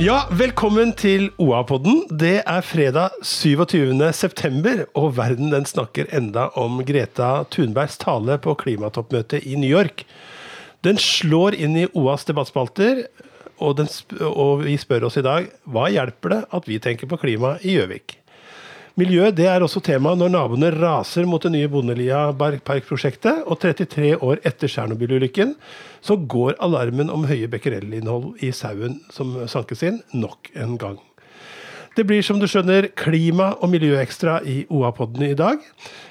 Ja, velkommen til OA-podden. Det er fredag 27. september, og verden den snakker enda om Greta Thunbergs tale på klimatoppmøtet i New York. Den slår inn i OAs debattspalter, og, og vi spør oss i dag hva hjelper det at vi tenker på klima i Gjøvik? Miljø det er også tema når naboene raser mot det nye Bondelia parkprosjektet, og 33 år etter Tsjernobyl-ulykken så går alarmen om høye becquerel-innhold i sauen som sankes inn, nok en gang. Det blir som du skjønner klima- og miljøekstra i OA-podden i dag.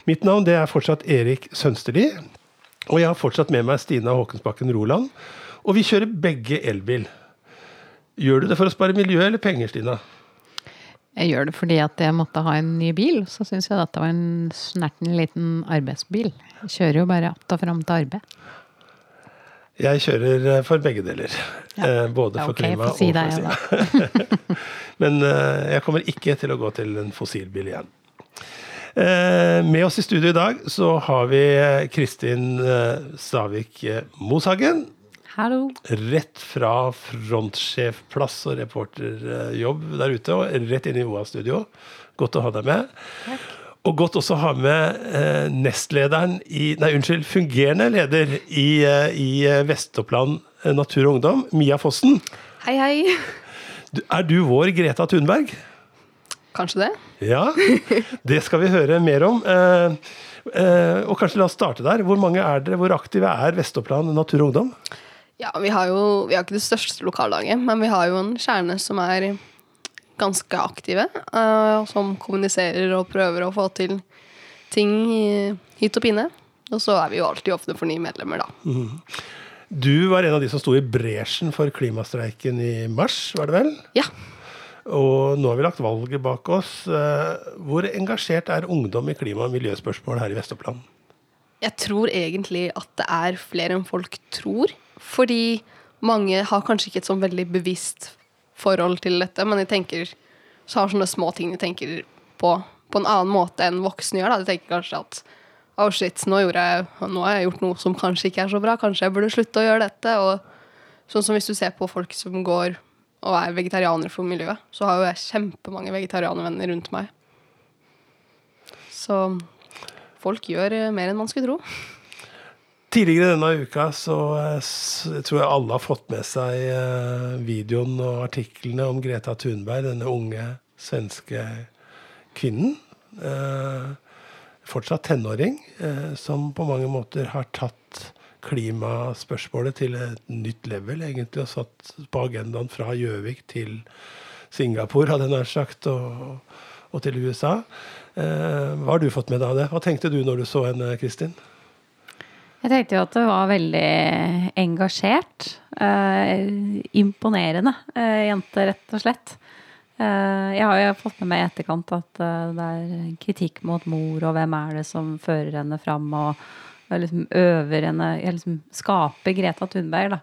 Mitt navn det er fortsatt Erik Sønsterli, og jeg har fortsatt med meg Stina Håkensbakken Roland. Og vi kjører begge elbil. Gjør du det for å spare miljø eller penger, Stina? Jeg gjør det fordi at jeg måtte ha en ny bil. Så syns jeg dette var en snerten liten arbeidsbil. Jeg kjører jo bare att og fram til arbeid. Jeg kjører eh, for begge deler. Ja. Eh, både for okay, klima si og for klima. Men eh, jeg kommer ikke til å gå til en fossilbil igjen. Med oss i studio i dag så har vi Kristin Stavik Moshagen. Hallo. Rett fra frontsjefplass og reporterjobb der ute, og rett inn i OA-studio. Godt å ha deg med. Takk. Og godt også å ha med eh, nestlederen i Nei, unnskyld, fungerende leder i, eh, i eh, Vest-Oppland Natur og Ungdom, Mia Fossen. Hei, hei. Er du vår Greta Thunberg? Kanskje det. Ja, det skal vi høre mer om. Eh, eh, og kanskje la oss starte der. Hvor mange er dere? Hvor aktive er Vest-Oppland Natur og Ungdom? Ja, vi har jo vi har ikke det største lokallaget, men vi har jo en kjerne som er ganske aktive. Uh, som kommuniserer og prøver å få til ting hit og pinne. Og så er vi jo alltid åpne for nye medlemmer, da. Mm. Du var en av de som sto i bresjen for klimastreiken i mars, var det vel? Ja. Og nå har vi lagt valget bak oss. Uh, hvor engasjert er ungdom i klima- og miljøspørsmål her i Vest-Oppland? Jeg tror egentlig at det er flere enn folk tror. Fordi mange har kanskje ikke et sånn veldig bevisst forhold til dette, men de tenker så har sånne små ting de tenker på på en annen måte enn voksne gjør. Da. De tenker kanskje at oh shit, nå, jeg, nå, har jeg gjort noe som kanskje ikke er så bra, kanskje jeg burde slutte å gjøre dette. Og sånn som hvis du ser på folk som går og er vegetarianere for miljøet, så har jo jeg kjempemange vegetarianervenner rundt meg. Så folk gjør mer enn man skulle tro. Tidligere denne uka så, eh, tror jeg alle har fått med seg eh, videoen og artiklene om Greta Thunberg, denne unge svenske kvinnen. Eh, fortsatt tenåring, som på mange måter har tatt klimaspørsmålet til et nytt level, egentlig, og satt på agendaen fra Gjøvik til Singapore, hadde jeg nær sagt, og, og til USA. Hva har du fått med deg av det? Hva tenkte du når du så henne, Kristin? Jeg tenkte jo at det var veldig engasjert. Eh, imponerende eh, jente, rett og slett. Eh, jeg har jo fått med meg i etterkant at eh, det er kritikk mot mor, og hvem er det som fører henne fram, og, og liksom øver henne liksom Skaper Greta Thunberg, da.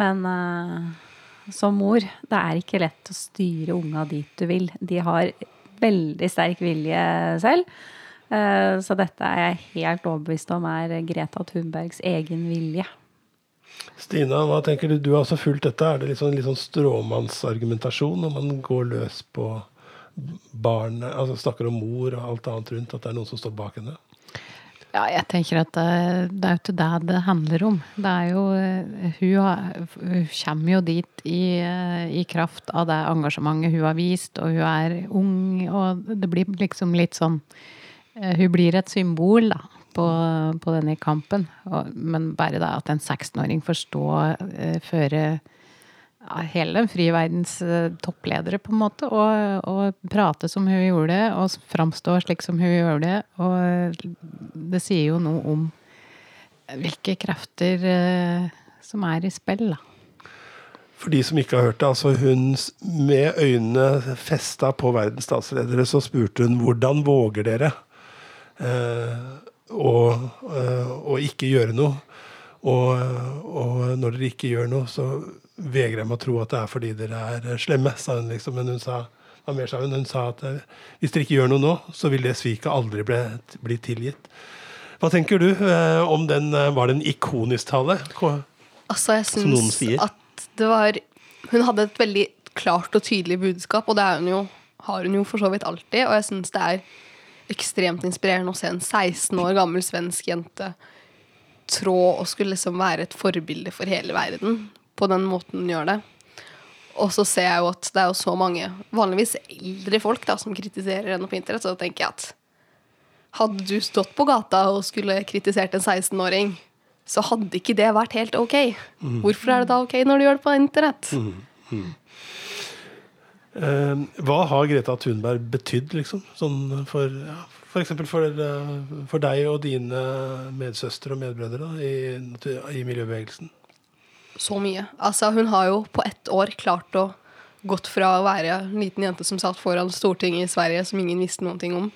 Men eh, som mor, det er ikke lett å styre unga dit du vil. De har veldig sterk vilje selv. Eh, så dette er jeg helt overbevist om er Greta Thunbergs egen vilje. Stina, hva tenker du? Du har også fulgt dette. Er det litt sånn, litt sånn stråmannsargumentasjon når man går løs på barnet, altså snakker om mor og alt annet rundt, at det er noen som står bak henne? Ja, jeg tenker at det, det er jo ikke det det handler om. Det er jo Hun, har, hun kommer jo dit i, i, kraft av det engasjementet hun har vist, og hun er ung, og det blir liksom litt sånn Eh, hun blir et symbol da, på, på denne kampen. Men bare da at en 16-åring får stå uh, føre hele den frie verdens uh, toppledere, på en måte, og, og, prate som hun gjorde, og framstå slik som hun gjør det. Og det sier jo noe om hvilke krefter som er i spill, da. For de som ikke har hørt det, altså hun med øynene festa på verdens statsledere, så spurte hun hvordan våger dere? Og, eh, eh, og, ikke gjøre noe. Og, og, når dere ikke gjør noe, så vegrer jeg meg å tro at det er fordi dere er slemme, sa hun liksom. Men hun sa, mer sa hun, hun sa at eh, hvis dere ikke gjør noe nå, så vil det sviket aldri bli, bli tilgitt. Hva tenker du om den? Var det en ikonisk tale? Altså, jeg syns at det var Hun hadde et veldig klart og tydelig budskap, og det hun jo, har hun jo for så vidt alltid. Og jeg syns det er ekstremt inspirerende å se en 16 år gammel svensk jente trå og skulle liksom være et forbilde for hele verden på den måten hun gjør det. Og så ser jeg jo at det er jo så mange vanligvis eldre folk da, som kritiserer henne på internett, så tenker jeg at hadde du stått på gata og skulle kritisert en 16-åring, så hadde ikke det vært helt ok. Hvorfor er det da ok når du gjør det på internett? Eh, hva har Greta Thunberg betydd, liksom? Sånn for, ja, eksempel for, eh, for deg og dine medsøstre og medbrødre da, i, i miljøbevegelsen? Så mye. Altså, hun har jo på ett år klart å gått fra å være en liten jente som satt foran Stortinget i Sverige, som ingen visste noen ting om,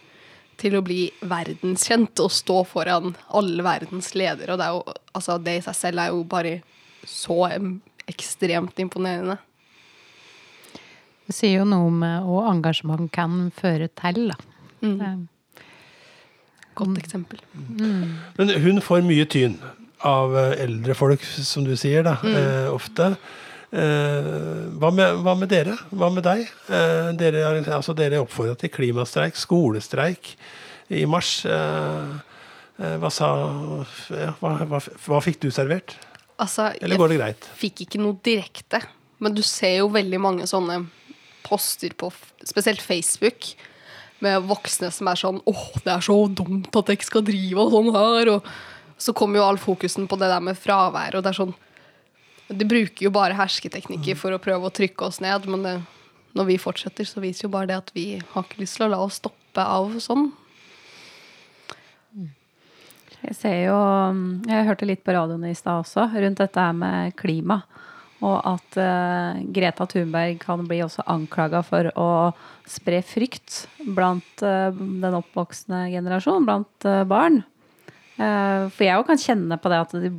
til å bli verdenskjent og stå foran alle verdens ledere. Og det, jo, altså, det i seg selv er jo bare så ekstremt imponerende. Det sier jo noe om eh, hva engasjement kan føre til, da. Mm. Godt eksempel. Men hun får mye tyn av eh, eldre folk, som du sier, da, eh, ofte. Eh, hva, med, hva med dere? Hva med deg? Eh, dere, altså, dere oppfordra til klimastreik, skolestreik i mars. Eh, eh, hva sa ja, hva, hva, hva fikk du servert? Altså, Eller går det greit? Jeg fikk ikke noe direkte, men du ser jo veldig mange sånne poster på spesielt Facebook med voksne som er sånn åh, det er så dumt at jeg skal drive og sånn her. Og så kommer jo all fokusen på det der med fravær, og det er sånn De bruker jo bare hersketeknikker for å prøve å trykke oss ned, men det, når vi fortsetter, så viser jo bare det at vi har ikke lyst til å la oss stoppe av sånn. Jeg ser jo Jeg hørte litt på radioen i stad også, rundt dette her med klima. Og at uh, Greta Thunberg kan bli også anklaga for å spre frykt blant uh, den oppvoksende generasjon, blant uh, barn. For jeg òg kan kjenne på det at de,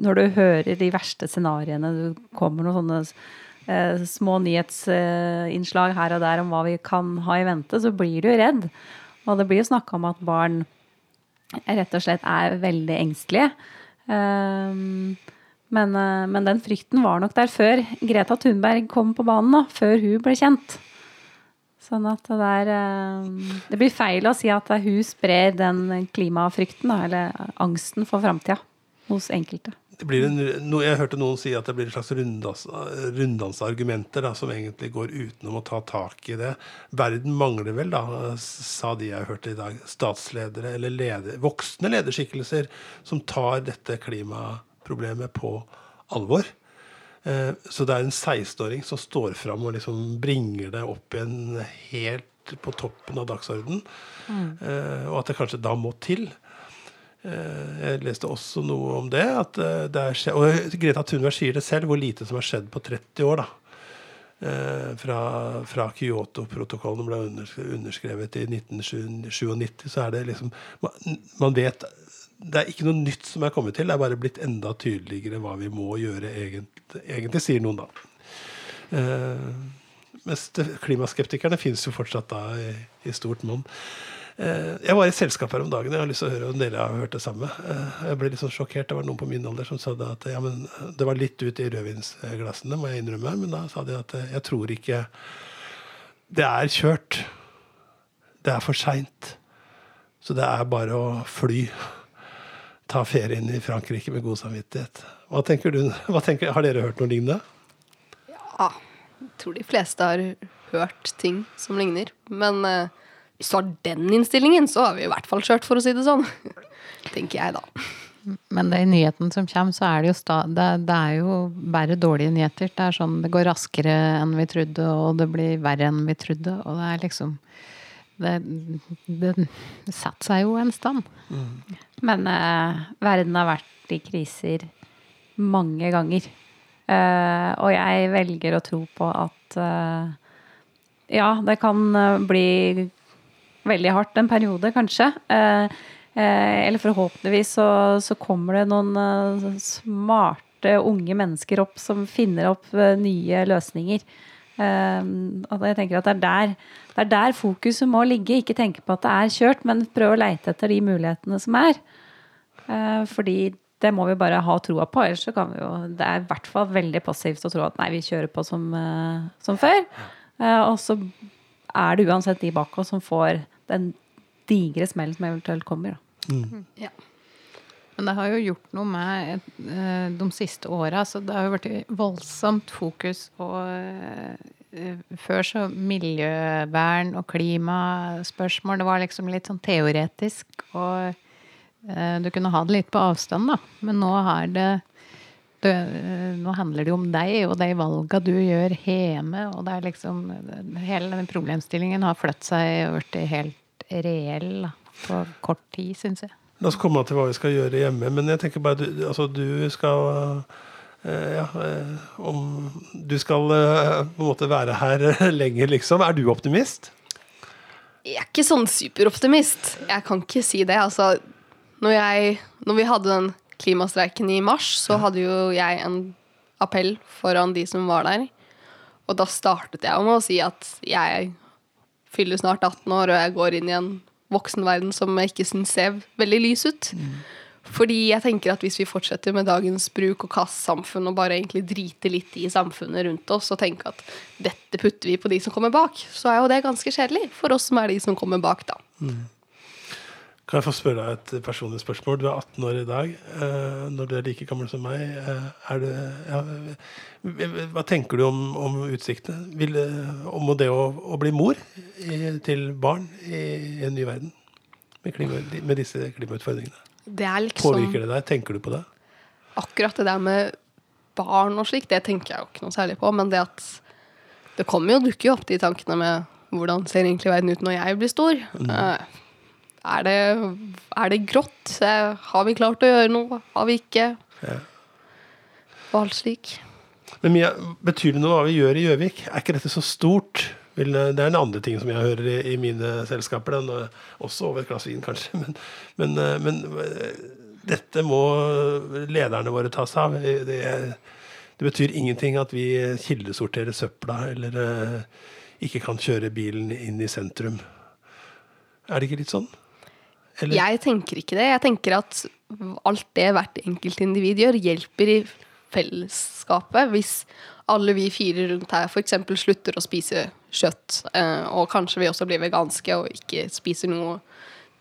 når du hører de verste scenarioene, du kommer noen sånne små nyhetsinnslag her og der om hva vi kan ha i vente, så blir du redd. Og det blir jo snakka om at barn rett og slett er veldig engstelige. Ehm, men, eh, men den frykten var nok der før Greta Thunberg kom på banen, da, før hun ble kjent. Sånn at det der eh, Det blir feil å si at hun sprer den klimafrykten, da, eller angsten for framtida, hos enkelte. En, jeg hørte noen si at det blir en slags runddans, runddansargumenter da, som egentlig går utenom å ta tak i det. Verden mangler vel, da, sa de jeg hørte i dag, statsledere eller leder, voksne lederskikkelser som tar dette klimaproblemet på alvor. Eh, så det er en 16-åring som står fram og liksom bringer det opp igjen helt på toppen av dagsordenen. Mm. og at det kanskje da må til. Eh, Jeg leste også noe om det. At eh, det er, skjedd og Greta Thunberg sier det selv, hvor lite som har skjedd på 30 år. da. Eh, Fra, fra Kyoto-protokollen ble underskrevet, i 1997, så er det liksom man vet Det er ikke noe nytt som er kommet til, det er bare blitt enda tydeligere hva vi må gjøre egentlig, egentlig sier noen da. Eh, mens klimaskeptikerne fins jo fortsatt da i, i stort monn. Eh, Jeg var i selskap her om dagen. Jeg har lyst til å høre om dere har hørt det samme. Eh, Jeg ble litt sånn sjokkert. Det var noen på min alder som sa det at ja, men det var litt ut i rødvinsglassene, må jeg innrømme. Men da sa de at eh, jeg tror ikke Det er kjørt. Det er for seint. Så det er bare å fly. Ta ferien i Frankrike med god samvittighet. Hva tenker du? Hva tenker, har dere hørt noe lignende? Ja, jeg tror de fleste har hørt ting som ligner. Men eh, hvis du har den innstillingen, så har vi i hvert fall kjørt, for å si det sånn. Tenker jeg, da. Men det i nyheten som kommer, så er det jo sta det, det er jo bare dårlige nyheter. Det er sånn det går raskere enn vi trodde, og det blir verre enn vi trodde. Og det er liksom Det, det setter seg jo en stand. Men uh, verden har vært i kriser mange ganger. Uh, og jeg velger å tro på at uh, ja, det kan bli veldig hardt en periode, kanskje. Eller forhåpentligvis så, så kommer det noen smarte unge mennesker opp som finner opp nye løsninger. Eh, og jeg tenker at det er, der, det er der fokuset må ligge. Ikke tenke på at det er kjørt, men prøve å leite etter de mulighetene som er. Eh, fordi det må vi bare ha troa på. Ellers så kan vi jo Det er i hvert fall veldig passivt å tro at nei, vi kjører på som, eh, som før. Eh, og så er det uansett de bak oss som får den digre smellen som eventuelt kommer. Da. Ja. Men det har jo gjort noe med eh, de siste åra. Så det har jo vært voldsomt fokus på eh, Før så miljøvern og klimaspørsmål. Det var liksom litt sånn teoretisk. Og eh, du kunne ha det litt på avstand, da. Men nå det, det Nå handler det jo om deg og de valga du gjør hjemme. Og det er liksom Hele den problemstillingen har flyttet seg og blitt helt reell da, på kort tid, syns jeg. La oss komme til hva vi skal gjøre hjemme. Men jeg tenker bare, du, altså, du skal eh, ja, eh, om du skal eh, på en måte være her lenger, liksom. Er du optimist? Jeg er ikke sånn superoptimist. Jeg kan ikke si det. Altså, når, jeg, når vi hadde den klimastreiken i mars, så hadde jo jeg en appell foran de som var der. Og da startet jeg med å si at jeg fyller snart 18 år, og jeg går inn i en voksenverden som jeg ikke syns ser veldig lys ut. Fordi jeg tenker at hvis vi fortsetter med dagens bruk og kast-samfunn og bare egentlig driter litt i samfunnet rundt oss og tenker at dette putter vi på de som kommer bak, så er jo det ganske kjedelig for oss som er de som kommer bak, da. Kan jeg få spørre deg et personlig spørsmål? Du er 18 år i dag. Eh, når du er like gammel som meg, eh, er det, ja, hva tenker du om, om utsiktene? Vil, eh, om det å, å bli mor i, til barn i, en ny verden? Med, klima, med disse klimautfordringene. Det liksom Påvirker det deg? Tenker du på det? akkurat det der med barn og slik, det tenker jeg jo ikke noe særlig på. Men det at det kommer jo, dukker jo opp de tankene med hvordan ser egentlig verden ut når jeg blir stor? Eh, Er det, er det grått? Har vi klart å gjøre noe? Har vi ikke? Ja. Og alt slik. Men Mia, betyr det noe hva vi gjør i Gjøvik? Er ikke dette så stort? Det er en andre ting som jeg hører i, i mine selskaper. Den, også over et glass vin, kanskje. Men, men, eh, men eh, dette må lederne våre ta seg av. Det, det betyr ingenting at vi kildesorterer søpla eller eh, ikke kan kjøre bilen inn i sentrum. Er det ikke litt sånn? Eller? Jeg tenker ikke det. Jeg tenker at alt det hvert enkelt individ gjør, hjelper i fellesskapet. Hvis alle vi fire rundt her f.eks. slutter å spise kjøtt, eh, og kanskje vi også blir veganske og ikke spiser noe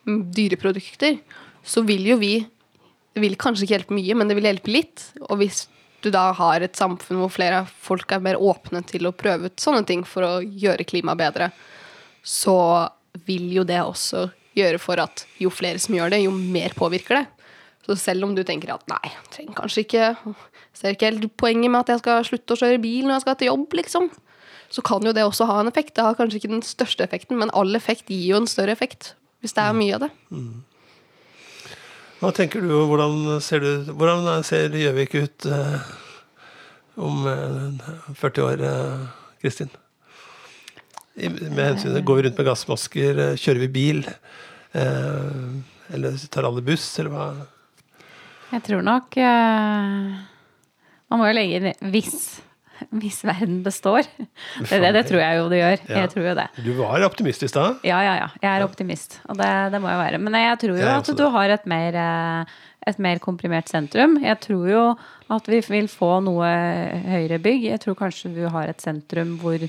dyreprodukter, så vil jo vi Det vil kanskje ikke hjelpe mye, men det vil hjelpe litt. Og hvis du da har et samfunn hvor flere folk er mer åpne til å prøve ut sånne ting for å gjøre klimaet bedre, så vil jo det også gjøre for at jo flere som gjør det, jo mer påvirker det. Så selv om du tenker at nei, jeg trenger kanskje ikke Ser ikke helt poenget med at jeg skal slutte å kjøre bil når jeg skal til jobb, liksom. Så kan jo det også ha en effekt. Det har kanskje ikke den største effekten, men all effekt gir jo en større effekt. Hvis det er mye av det. Hva tenker du, hvordan ser, du, hvordan ser Gjøvik ut eh, om eh, 40 år, eh, Kristin? Med hensyn til, Går vi rundt med gassmasker? eh, Kjører vi bil? Eh, eller tar alle buss, eller hva? Jeg tror nok eh, Man må jo legge inn hvis, hvis verden består. Det, det, det tror jeg jo det gjør. Ja. Jeg tror jo det. Du var optimist i stad. Ja, ja, ja. Jeg er optimist, og det, det må jeg være. Men jeg tror jo Jeg at du har et mer, et mer komprimert sentrum. Jeg tror jo at vi vil få noe høyere bygg. Jeg tror kanskje du har et sentrum hvor,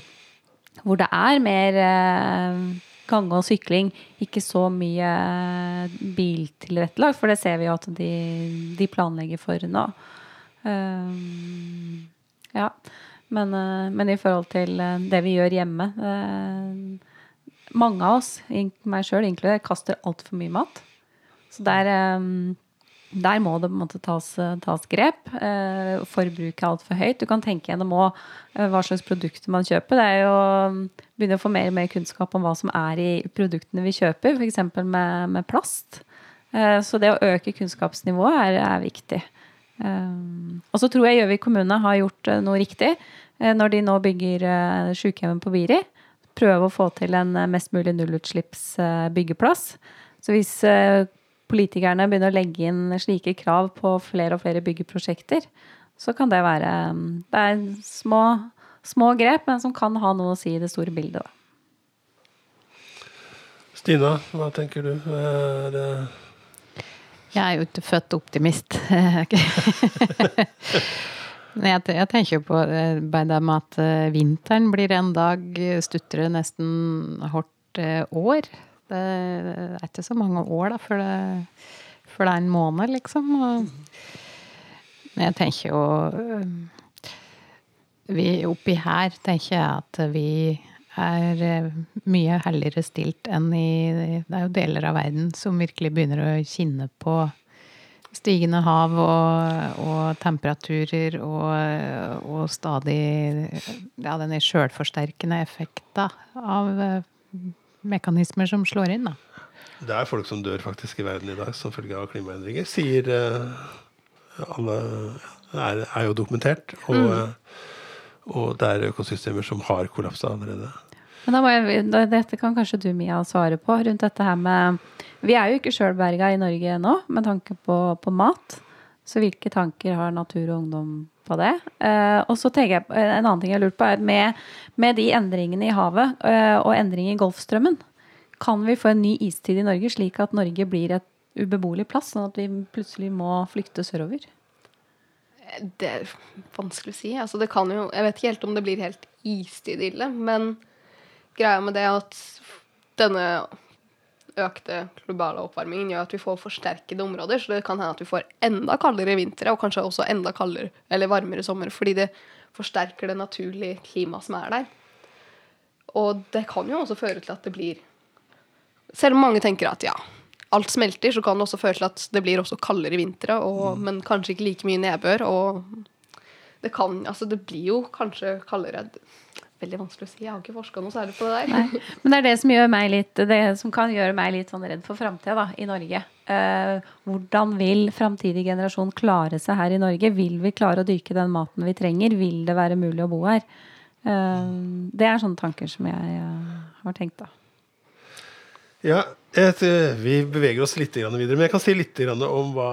hvor det er mer eh, gange og sykling. Ikke så mye biltilrettelagt, for det ser vi jo at de, de planlegger for nå. Um, ja. Men, eh, men i forhold til eh, det vi gjør hjemme eh, Mange av oss, meg sjøl inkludert, kaster altfor mye mat. Så der, eh, der må det på en måte tas, tas grep. Eh, Forbruket er altfor høyt. Du kan tenke gjennom eh, hva slags produkter man kjøper. Det er jo å begynne å få mer og mer kunnskap om hva som er i produktene vi kjøper, f.eks. Med, med plast. Eh, Så det å øke kunnskapsnivået er, er viktig. Og så tror jeg Gjøvik kommune har gjort eh, noe riktig eh, når de nå bygger sykehjemmet på Biri. Prøve å få til en eh, mest mulig nullutslipps eh, byggeplass. Så hvis eh, politikerne begynner å legge inn slike krav på flere og flere byggeprosjekter, så kan det være um, Det er små, små grep, men som kan ha noe å si i det store bildet. Da. Stina, hva tenker du? Er, det Jeg er jo ikke født optimist. Jeg, tenker jo på eh, det med at eh, vinteren blir en dag stuttere nesten hvert eh, år. Det er ikke så mange år da, før det, før det er en måned, liksom. Men jeg tenker jo vi Oppi her tenker jeg at vi er øh, mye heldigere stilt enn i Det er jo deler av verden som virkelig begynner å kjenne på stigende hav og, og temperaturer og, og stadig ja, denne sjølforsterkende effekta av øh, mekanismer som slår inn, da. Det er folk som dør faktisk i verden i dag som følge av klimaendringer, sier eh, alle er, er jo dokumentert. Og, mm. og det er økosystemer som har kollapsa allerede. Men da må jeg, da- dette kan kanskje du, Mia, svare på. Rundt dette her med Vi er jo ikke sjøl berga i Norge nå, med tanke på, på mat. Så hvilke tanker har Natur og Ungdom på det? Eh, og så tenker jeg på- En annen ting jeg har lurt på, er med, med de endringene i havet eh, og endringer i Golfstrømmen, kan vi få en ny istid i Norge, slik at Norge blir et ubeboelig plass, sånn at vi plutselig må flykte sørover? Det er vanskelig å si. Altså, det kan jo, jeg vet ikke helt om det blir helt istid ille, men greia med det at denne økte globale oppvarmingen gjør at vi får forsterkede områder, så det kan hende at vi får enda kaldere vintre og kanskje også enda kaldere eller varmere sommer, fordi det forsterker det naturlige klimaet som er der. Og det kan jo også føre til at det blir Selv om mange tenker at ja, alt smelter, så kan det også føre til at det blir også kaldere vintre, og, men kanskje ikke like mye nedbør. Og det kan Altså, det blir jo kanskje kaldere Veldig vanskelig å si. Jeg har ikke forska noe særlig på det der. Nei. Men det er det som gjør meg litt Det som kan gjøre meg litt sånn redd for framtida i Norge. Eh, hvordan vil framtidig generasjon klare seg her i Norge? Vil vi klare å dyrke den maten vi trenger? Vil det være mulig å bo her? Eh, det er sånne tanker som jeg eh, har tenkt, da. Ja, et, vi beveger oss litt videre. Men jeg kan si litt om hva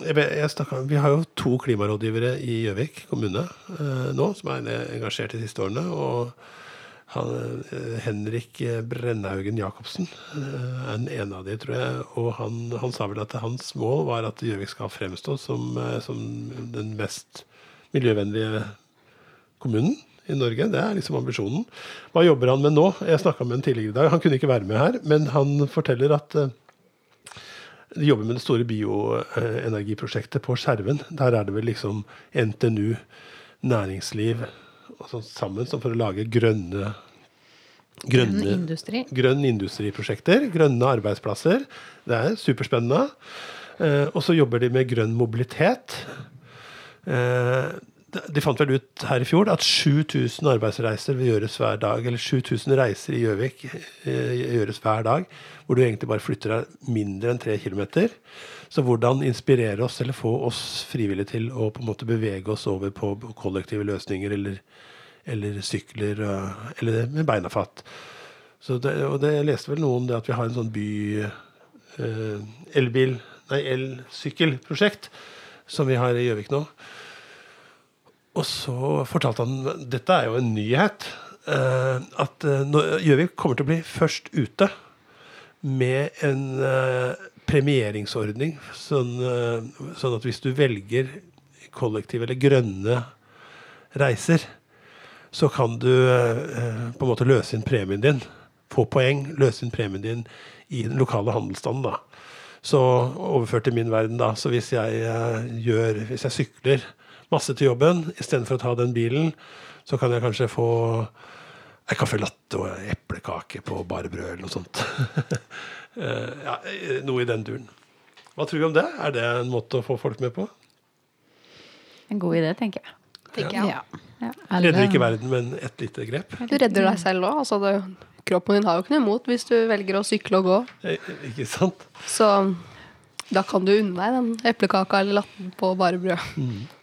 jeg, snakket, Vi har jo to klimarådgivere i Gjøvik kommune eh, nå, som er engasjert de siste årene. Og han, eh, Henrik Brennhaugen Jacobsen eh, er den ene av de, tror jeg. Og han, han sa vel at hans mål var at Gjøvik skal fremstå som, eh, som den mest miljøvennlige kommunen i Norge. Det er liksom ambisjonen. Hva jobber han med nå? Jeg snakka med en tidligere i dag. Han kunne ikke være med her, men han forteller at eh, de jobber med det store bioenergiprosjektet på Skjerven. Der er det vel liksom NTNU, næringsliv og sånn sammen som for å lage grønne Grønn Grønne, industri. grønn industriprosjekter, grønne arbeidsplasser. Det er superspennende. Eh, og så jobber de med grønn mobilitet. Eh, de- fant vel ut her i fjor at 7000 arbeidsreiser vil gjøres hver dag. Eller 7000 reiser i Gjøvik eh, gjøres hver dag. Hvor du egentlig bare flytter deg mindre enn 3 kilometer. Så hvordan inspirere oss, eller få oss frivillige til å på en måte bevege oss over på kollektive løsninger eller, eller sykler, eh, eller med beina fatt. Så det, og det, leste vel noen det at vi har en sånn by eh, elbil, nei, elsykkelprosjekt som vi har i Gjøvik nå. Og så fortalte han Dette er jo en nyhet. eh, at eh, Gjøvik kommer til å bli først ute med en eh, premieringsordning. Sånn, sånn at hvis du velger kollektiv eller grønne reiser, så kan du på en måte løse inn premien din. Få poeng, løse inn premien din i den lokale handelsstanden. da. Så overført til min verden, da. Så hvis jeg gjør Hvis jeg sykler masse til jobben istedenfor å ta den bilen, så kan jeg kanskje få en caffè latte og ei eplekake på bare brød eller noe sånt. Eh, ja, eh, noe i den duren. Hva tror du om det? Er det en måte å få folk med på? En god idé, tenker jeg. tenker jeg. Ja. Ja. Redder ikke verden, men et lite grep. Du redder deg selv òg. Altså kroppen din har jo ikke noe imot hvis du velger å sykle og gå. Eh, Ikke sant? Så da kan du unne deg den eplekaka eller latten på bare brød.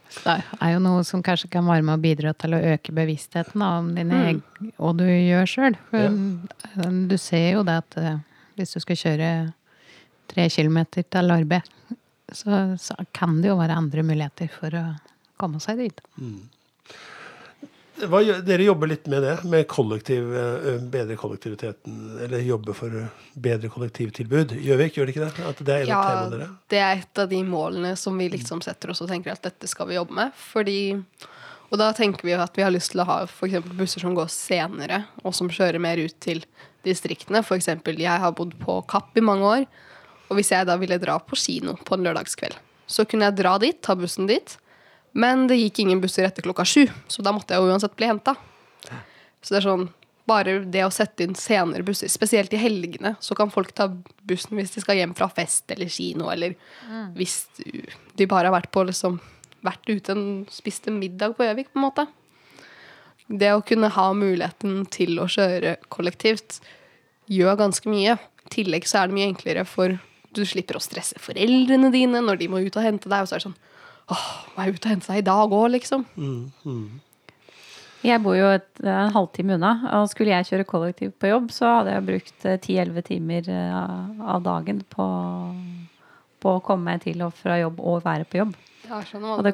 Det er jo noe som kanskje kan være med å bidra til å øke bevisstheten da, om dine eg og du gjør sjøl. Du ser jo det at eh, hvis du skal kjøre tre kilometer til arbeid, så, så kan det jo være andre muligheter for å komme seg dit. Hva, dere jobber litt med det, med kollektiv, eh, bedre kollektiviteten, eller jobbe for bedre kollektivtilbud. Gjøvik, gjør det ikke det? At det er Ja, det er et av de målene som vi liksom setter oss og tenker at dette skal vi jobbe med. Fordi, og da tenker vi at vi har lyst til å ha eksempel busser som går senere, og som kjører mer ut til distriktene. Eksempel, jeg har bodd på Kapp i mange år, og hvis jeg da ville dra på kino på en lørdagskveld, så kunne jeg dra dit, ta bussen dit, men det gikk ingen busser etter klokka sju, så da måtte jeg jo uansett bli henta. Så det er sånn bare det å sette inn senere busser, spesielt i helgene, så kan folk ta bussen hvis de skal hjem fra fest eller kino, eller hvis de bare har vært på liksom vært ute og spist en middag på Gjøvik, på en måte. Det å kunne ha muligheten til å kjøre kollektivt gjør ganske mye. I tillegg så er det mye enklere for du slipper å stresse foreldrene dine når de må ut og hente deg, og så er det sånn Åh, må jeg ut og hente deg i dag òg, liksom? Jeg bor jo et, en halvtime unna, og skulle jeg kjøre kollektivt på jobb, så hadde jeg brukt eh, 10-11 timer eh, av dagen på, på å komme meg til og fra jobb og være på jobb. Ja, det,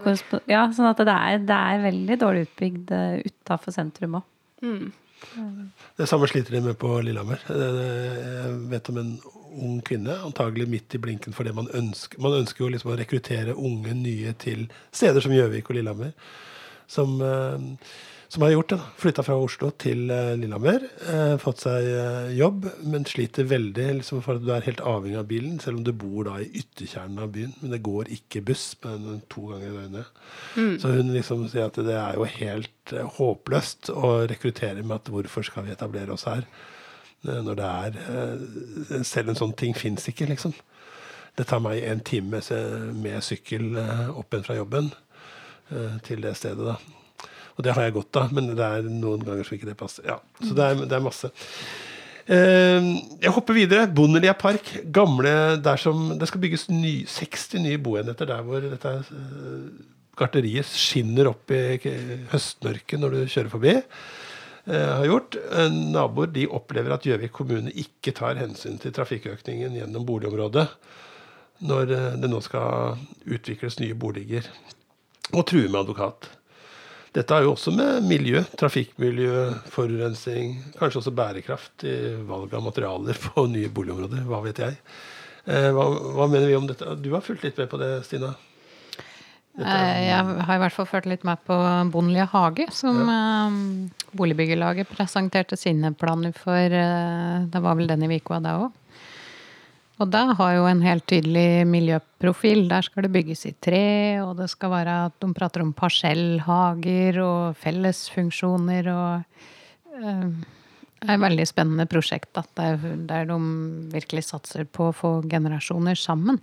ja, sånn at det er, det er veldig dårlig utbygd utafor sentrum òg. Det samme sliter de med på Lillehammer. Eh, Jeg vet om en ung kvinne, antagelig midt i blinken for det man ønsker. Man ønsker jo liksom å rekruttere unge nye til steder som Gjøvik og Lillehammer. Som, eh, som har gjort det. Flytta fra Oslo til eh, Lillehammer. eh, Fått seg jobb, men sliter veldig liksom for at du er helt avhengig av bilen, selv om du bor da i ytterkjernen av byen. Men det går ikke buss men to ganger i døgnet. Så hun liksom sier at det er jo helt håpløst å rekruttere med at hvorfor skal vi etablere oss her? Når det er eh, Selv en sånn ting fins ikke, liksom. Det tar meg en time med sykkel eh, opp igjen fra jobben eh, til det stedet, da. Og det har jeg godt av, men det er noen ganger som ikke det passer. Ja, så det er, det er masse. Jeg hopper videre. Bondelia park. Gamle som Det skal bygges ny, 60 nye boenheter der hvor dette gartneriet skinner opp i høstmørket når du kjører forbi. Eh, har gjort. Eh, Naboer de opplever at Gjøvik kommune ikke tar hensyn til trafikkøkningen gjennom boligområdet når eh, det nå skal utvikles nye boliger, og truer med advokat. Dette har jo også med miljø, trafikkmiljø, forurensning, kanskje også bærekraft i valg av materialer på nye boligområder. Hva vet jeg. Hva, hva mener vi om dette? Du har fulgt litt med på det, Stina? Eh, Jeg har i hvert fall ført litt med på Bondelia hage, som ja. Boligbyggelaget presenterte sine planer for eh, Det var vel den i Vikoa det òg. Og det har jo en helt tydelig miljøprofil. Der skal det bygges i tre, og det skal være at de prater om parsellhager og fellesfunksjoner og eh, det er et veldig spennende prosjekt da, der, der de virkelig satser på å få generasjoner sammen.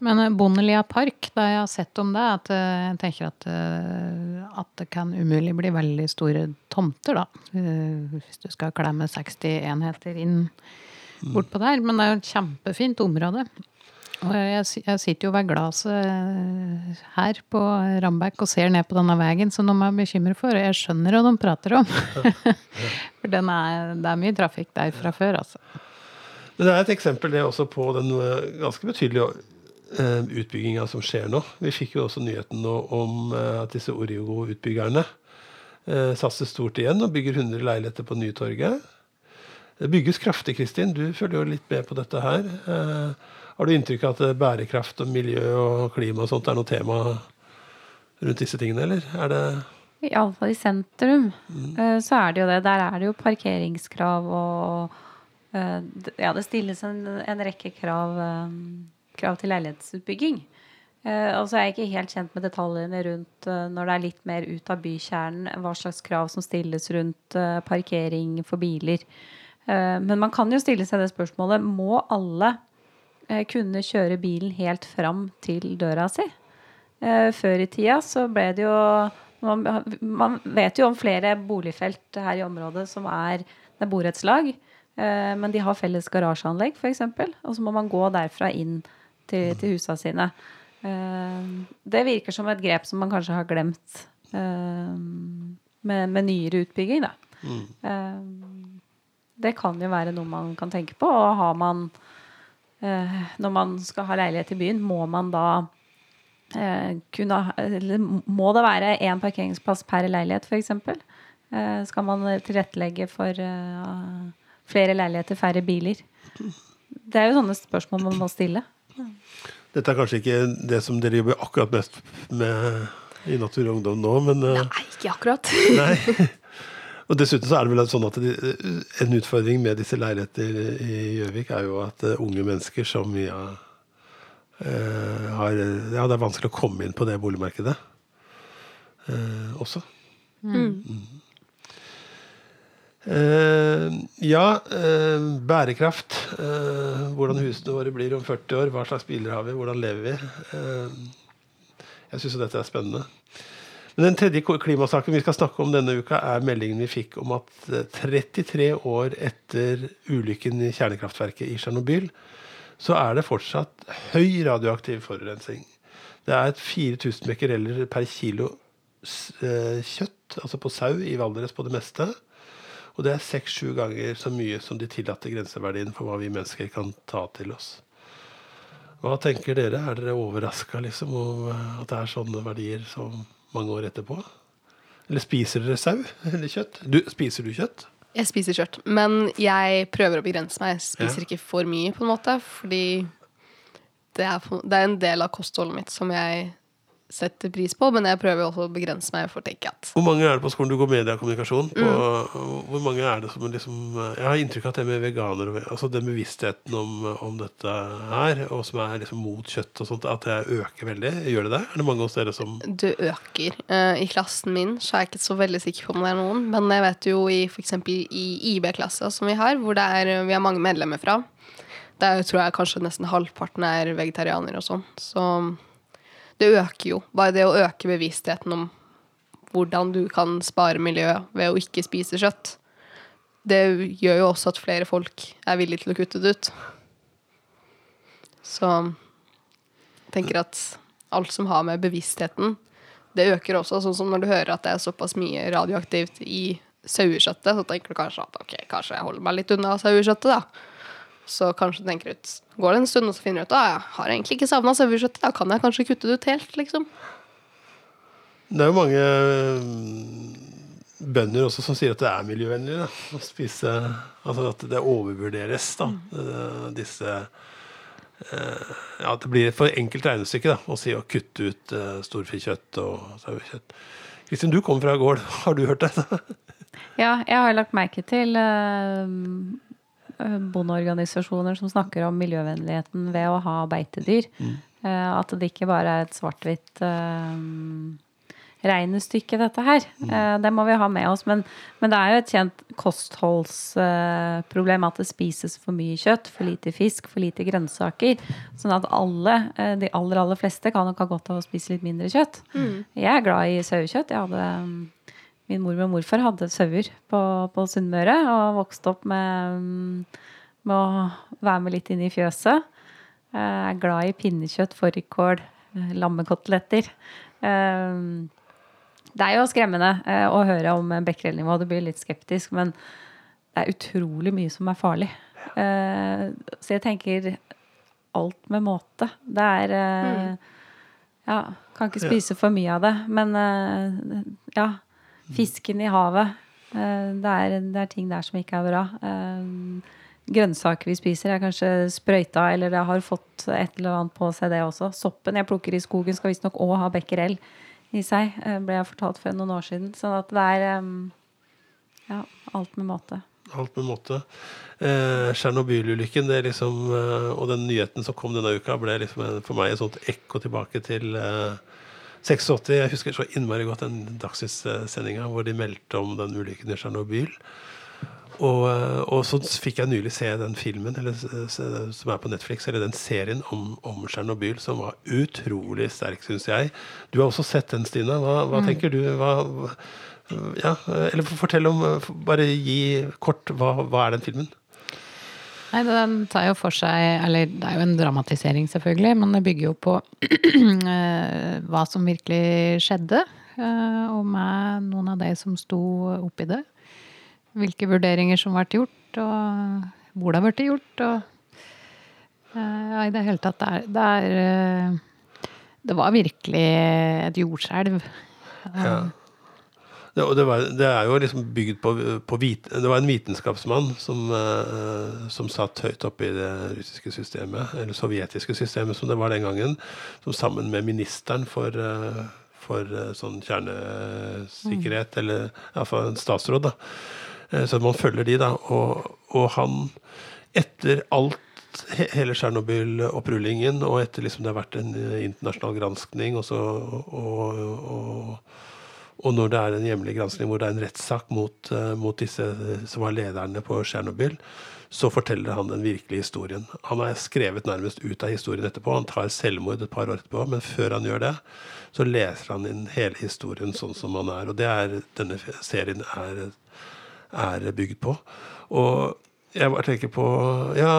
Men eh, Bondelia park, da jeg har sett om det, at eh, jeg tenker at, eh, at det kan umulig bli veldig store tomter, da. Hvis du skal klemme 60 enheter inn bortpå der. Men det er jo et kjempefint område. Og jeg, jeg sitter jo ved glasset her på Rambekk og ser ned på denne veien som de er bekymret for, og jeg skjønner hva de prater om. For den er, det er mye trafikk der fra før, altså. Men det er et eksempel det også på den ganske betydelige utbygginga som skjer nå. Vi fikk jo også nyheten nå om eh, at disse Origo-utbyggerne uh, satser stort igjen og bygger 100 leiligheter på Nytorget. Det bygges kraftig, Kristin. Du følger jo litt med på dette her. Eh, har du inntrykk av at eh, bærekraft og miljø og klima og sånt er noe tema rundt disse tingene, eller? Er det Iallfall i sentrum eh, så er det jo det. Der er det jo parkeringskrav og eh, Ja, det stilles en, en rekke krav, eh, krav til leilighetsutbygging. Eh, Og så er jeg ikke helt kjent med detaljene rundt eh, når det er litt mer ut av bykjernen, hva slags krav som stilles rundt eh, parkering for biler. Men man kan jo stille seg det spørsmålet må alle kunne kjøre bilen helt fram til døra si? Før i tida så ble det jo man, vet jo om flere boligfelt her i området som er det er borettslag, men de har felles garasjeanlegg f.eks. Og så må man gå derfra inn til, til husa sine. Eh, det virker som et grep som man kanskje har glemt eh, med, med nyere utbygging, da. Eh, det kan jo være noe man kan tenke på. Og har man eh, Når man skal ha leilighet i byen, må man da Eh, kunne, eller må det være én parkeringsplass per leilighet, f.eks.? Eh, skal man tilrettelegge for eh, flere leiligheter, færre biler? Det er jo sånne spørsmål man må stille. Dette er kanskje ikke det som dere jobber akkurat mest med i Natur og Ungdom nå, men eh, Nei, ikke akkurat. Nei. Og dessuten så er det vel sånn at de, en utfordring med disse leiligheter i Gjøvik er jo at eh, unge mennesker som mye eh, har Ja, det er vanskelig å komme inn på det boligmarkedet eh, også. Mm. Eh, ja, eh, bærekraft. Eh, hvordan husene våre blir om 40 år. Hva slags biler har vi? Hvordan lever vi? Eh, jeg syns dette er spennende. Men den tredje klimasaken vi skal snakke om denne uka, er meldingen vi fikk om at eh, 33 år etter ulykken i kjernekraftverket i Tsjernobyl, så er det fortsatt høy radioaktiv forurensning. Det er 4000 becquereller per kilo eh, kjøtt, altså på sau, i Valdres på det meste. Og det er seks-sju ganger så mye som de tillatte grenseverdien for hva vi mennesker kan ta til oss. Hva tenker dere? Er dere overraska liksom, over at det er sånne verdier så mange år etterpå? Eller spiser dere sau eller kjøtt? Du, spiser du kjøtt? Jeg spiser kjøtt, men jeg prøver å begrense meg. Jeg spiser Ja. ikke for mye, på en måte, fordi det er, det er en del av kostholdet mitt som jeg setter pris på, men jeg prøver også å begrense meg for å tenke at Hvor mange er det på skolen? Du går media og kommunikasjon. På, Hvor mange er det som liksom Jeg har inntrykk av at det med veganere Altså den bevisstheten om, om dette her, og som er liksom mot kjøtt og sånt, at det øker veldig. Gjør det det? Er det mange hos dere som det øker. Eh, I klassen min så er jeg ikke så veldig sikker på om det er noen, men jeg vet jo i f.eks. i IB-klassa som vi har, hvor det er, vi har mange medlemmer fra, der tror jeg kanskje nesten halvparten er vegetarianere og sånn. Så det øker jo. Bare det å øke bevisstheten om hvordan du kan spare miljøet ved å ikke spise kjøtt. Det gjør jo også at flere folk er villige til å kutte det ut. Så jeg tenker at alt som har med bevisstheten Det øker også, sånn som når du hører at det er såpass mye radioaktivt i sauekjøttet, så tenker du kanskje at ok, kanskje jeg holder meg litt unna sauekjøttet, da. Så kanskje du tenker ut Går det en stund, og så finner du ut at jeg har egentlig ikke savna sauekjøttet, da kan jeg kanskje kutte det ut helt, liksom. Det er jo mange mm, bønder også som sier at det er miljøvennlig da, å spise Altså at det overvurderes, da. mm. Disse eh, Ja, at det blir et for enkelt regnestykke da, å si å kutte ut uh, storfekjøtt og sauekjøtt. Kristin, du kommer fra gård. Har du hørt det? Ja, jeg har lagt merke til eh, bondeorganisasjoner som snakker om miljøvennligheten ved å ha beitedyr. Mm. at det ikke bare er et svart-hvitt eh, regnestykke, dette her. Eh, det må vi ha med oss. Men, men det er jo et kjent kostholdsproblem at det spises for mye kjøtt, for lite fisk, for lite grønnsaker. Sånn at alle, eh, de aller, aller fleste kan nok ha godt av å spise litt mindre kjøtt. Jeg er glad i sauekjøtt. Jeg hadde Min mor og morfar hadde sauer på, på Sunnmøre og vokste opp med, med å være med litt inn i fjøset. Jeg er glad i pinnekjøtt, fårikål, eh, lammekoteletter. Eh, Det er jo skremmende eh, å høre om becquerel-nivå. Du blir litt skeptisk, men det er utrolig mye som er farlig. Eh, Så jeg tenker alt med måte. Det er eh, Ja, kan ikke spise for mye av det. Men eh, ja, fisken i havet. eh, Det er, det er ting der som ikke er bra. Eh, Grønnsaker vi spiser, er kanskje sprøyta, eller det har fått et eller annet på seg, det også. Soppen jeg plukker i skogen, skal visstnok òg ha becquerel i seg, eh, ble jeg fortalt for noen år siden. Sånn at det er eh, ja, alt med måte. Alt med måte. Eh, Tsjernobyl-ulykken er liksom, eh, og den nyheten som kom denne uka, ble liksom en, for meg et sånt ekko tilbake til eh, 86. Jeg husker så innmari godt den Dagsnytt-sendinga hvor de meldte om den ulykken i Tsjernobyl. Og, eh, og så fikk jeg nylig se den filmen eller, som er på Netflix, eller den serien om, om Tsjernobyl, som var utrolig sterk, syns jeg. Du har også sett den, Stina. Hva, hva tenker du? Hva, hva- ja, eller fortell om Bare gi kort hva, hva er den filmen? Nei, den tar jo for seg Eller det er jo en dramatisering, selvfølgelig, men det bygger jo på eh, hva som virkelig skjedde. eh, Og med noen av de som sto oppi det. Hvilke vurderinger som ble gjort, og hvor det ble gjort. Og eh, ja, i det hele tatt, det er, det er, Det var virkelig et jordskjelv. Ja. Det, det, var, det er jo liksom bygd på, på vit, Det var en vitenskapsmann som, eh, som satt høyt oppe i det russiske systemet, eller sovjetiske systemet som det var den gangen, som sammen med ministeren for, eh, for eh, sånn kjernesikkerhet, eller iallfall en statsråd, da. Eh, Så man følger de, da. Og, og han, etter alt hele Tsjernobyl-opprullingen, og etter liksom det har vært en internasjonal granskning, og, så, og, og, og når det er en hjemlig granskning hvor det er en rettssak mot, eh, mot disse eh, som var lederne på Tsjernobyl, så forteller han den virkelige historien. Han er skrevet nærmest ut av historien etterpå. Han tar selvmord et par år etterpå, men før han gjør det, så leser han inn hele historien sånn som han er. Og det er denne serien er, er bygd på. Og jeg bare tenker på ja,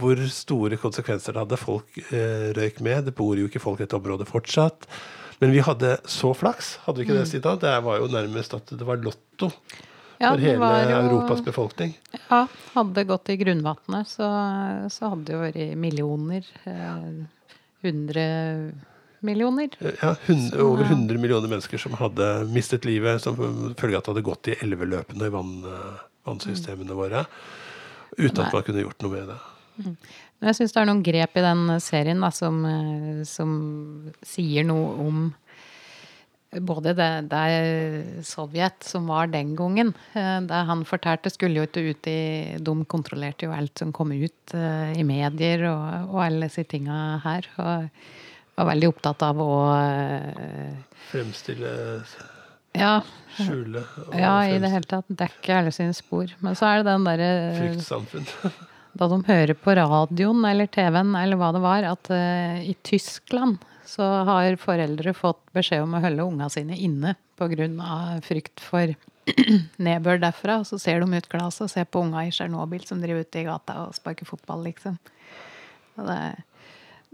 hvor store konsekvenser det hadde. Folk eh, røyk med. Det bor jo ikke folk i dette området fortsatt. Men vi hadde så flaks, hadde vi ikke det, Sita? Det var jo nærmest at det var lotto Ja, for hele jo- Europas befolkning. Ja, hadde det gått i grunnvannet, så, så hadde det jo vært millioner. eh, Hundre millioner. Ja, 100, over 100 millioner mennesker som hadde mistet livet som følge av at det hadde gått i elveløpene i vann, eh, vannsystemene våre. Uten at man kunne gjort noe med det. Jeg syns det er noen grep i den serien da, som, eh, som sier noe om både det, det Sovjet som var den gangen. eh, Det han fortalte, skulle jo ikke ut i De kontrollerte jo alt som kom ut eh, i medier og, og alle disse tinga her. Og var veldig opptatt av å Fremstille, Ja, skjule og ja i det hele tatt dekke alle sine spor. Men så er det den derre fryktsamfunn. da de hører på radioen eller TV-en eller hva det var, at uh, i Tyskland så har foreldre fått beskjed om å holde unga sine inne pga. frykt for nedbør derfra. Og så ser de ut glasset og ser på unga i Tsjernobyl som driver ute i gata og sparker fotball, liksom. Og det,